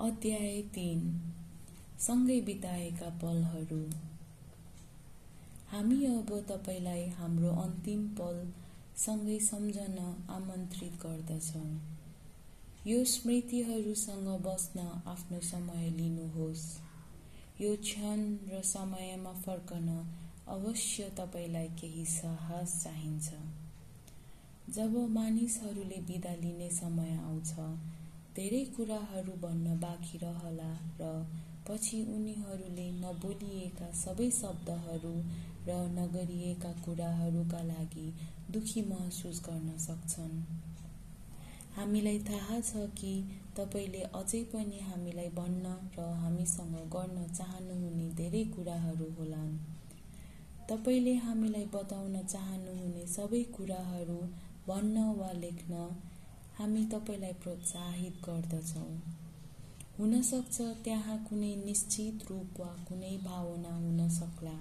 अध्याय तिन। सँगै बिताएका पलहरू। हामी अब तपाईँलाई हाम्रो अन्तिम पल सँगै सम्झन आमन्त्रित गर्दछौँ। यो स्मृतिहरूसँग बस्न आफ्नो समय लिनुहोस्। यो क्षण र समयमा फर्कन अवश्य तपाईँलाई केही साहस चाहिन्छ। जब मानिसहरूले बिदा लिने समय आउँछ धेरै कुराहरू भन्न बाँकी रहला र पछि उनीहरूले नबोलिएका सबै शब्दहरू र नगरिएका कुराहरूका लागि दुखी महसुस गर्न सक्छन्। हामीलाई थाहा छ कि तपाईँले अझै पनि हामीलाई भन्न र हामीसँग गर्न चाहनुहुने धेरै कुराहरू होलान्। तपाईँले हामीलाई बताउन चाहनुहुने सबै कुराहरू भन्न वा लेख्न हामी तपाईँलाई प्रोत्साहित गर्दछौँ। हुनसक्छ त्यहाँ कुनै निश्चित रूप वा कुनै भावना हुन सक्ला।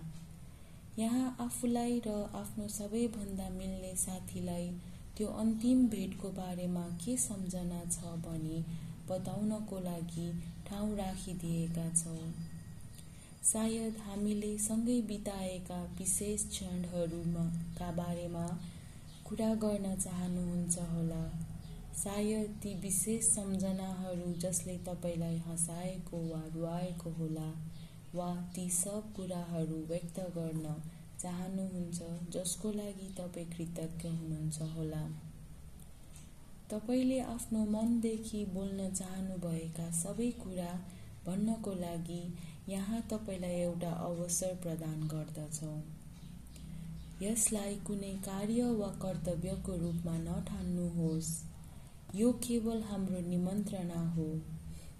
यहाँ आफूलाई र आफ्नो सबैभन्दा मिल्ने साथीलाई त्यो अन्तिम भेटको बारेमा के सम्झना छ भनी बताउनको लागि ठाउँ राखिदिएका छौँ। सायद हामीले सँगै बिताएका विशेष क्षणहरूका बारेमा कुरा गर्न चाहनुहुन्छ होला। सायद ती विशेष सम्झनाहरू जसले तपाईँलाई हँसाएको वा रुवाएको होला वा ती सब कुराहरू व्यक्त गर्न चाहनुहुन्छ जसको लागि तपाईँ कृतज्ञ हुनुहुन्छ होला। तपाईँले आफ्नो मनदेखि बोल्न चाहनुभएका सबै कुरा भन्नको लागि यहाँ तपाईँलाई एउटा अवसर प्रदान गर्दछौँ। यसलाई कुनै कार्य वा कर्तव्यको रूपमा नठान्नुहोस्। यो केवल हाम्रो निमन्त्रणा हो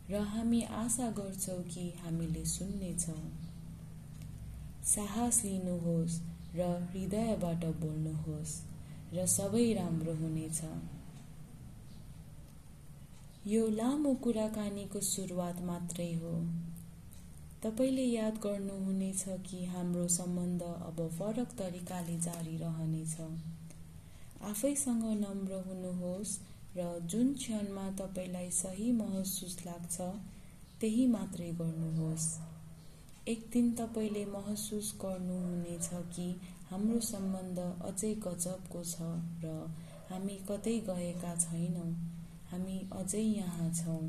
र हामी आशा गर्छौँ कि हामीले सुन्नेछौँ। साहस लिनुहोस् र हृदयबाट बोल्नुहोस् र सबै राम्रो हुनेछ। यो लामो कुराकानीको सुरुवात मात्रै हो। तपाईँले याद गर्नुहुनेछ कि हाम्रो सम्बन्ध अब फरक तरिकाले जारी रहनेछ। आफैसँग नम्र हुनुहोस् र जुन क्षणमा तपाईँलाई सही महसुस लाग्छ त्यही मात्रै गर्नुहोस्। एक दिन तपाईँले महसुस गर्नुहुनेछ कि हाम्रो सम्बन्ध अझै गजबको छ र हामी कतै गएका छैनौँ हामी अझै यहाँ छौँ।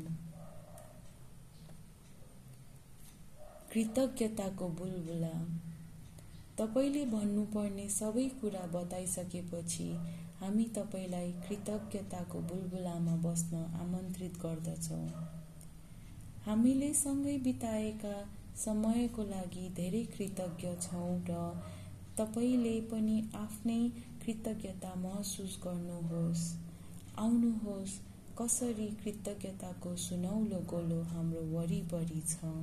कृतज्ञताको बुलबुला। तपाईँले भन्नुपर्ने सबै कुरा बताइसकेपछि हामी तपाईँलाई कृतज्ञताको बुलबुलामा बस्न आमन्त्रित गर्दछौँ। हामीले सँगै बिताएका समयको लागि धेरै कृतज्ञ छौँ र तपाईँले पनि आफ्नै कृतज्ञता महसुस गर्नुहोस्। आउनुहोस् कसरी कृतज्ञताको सुनौलो गोलो हाम्रो वरिपरि छ।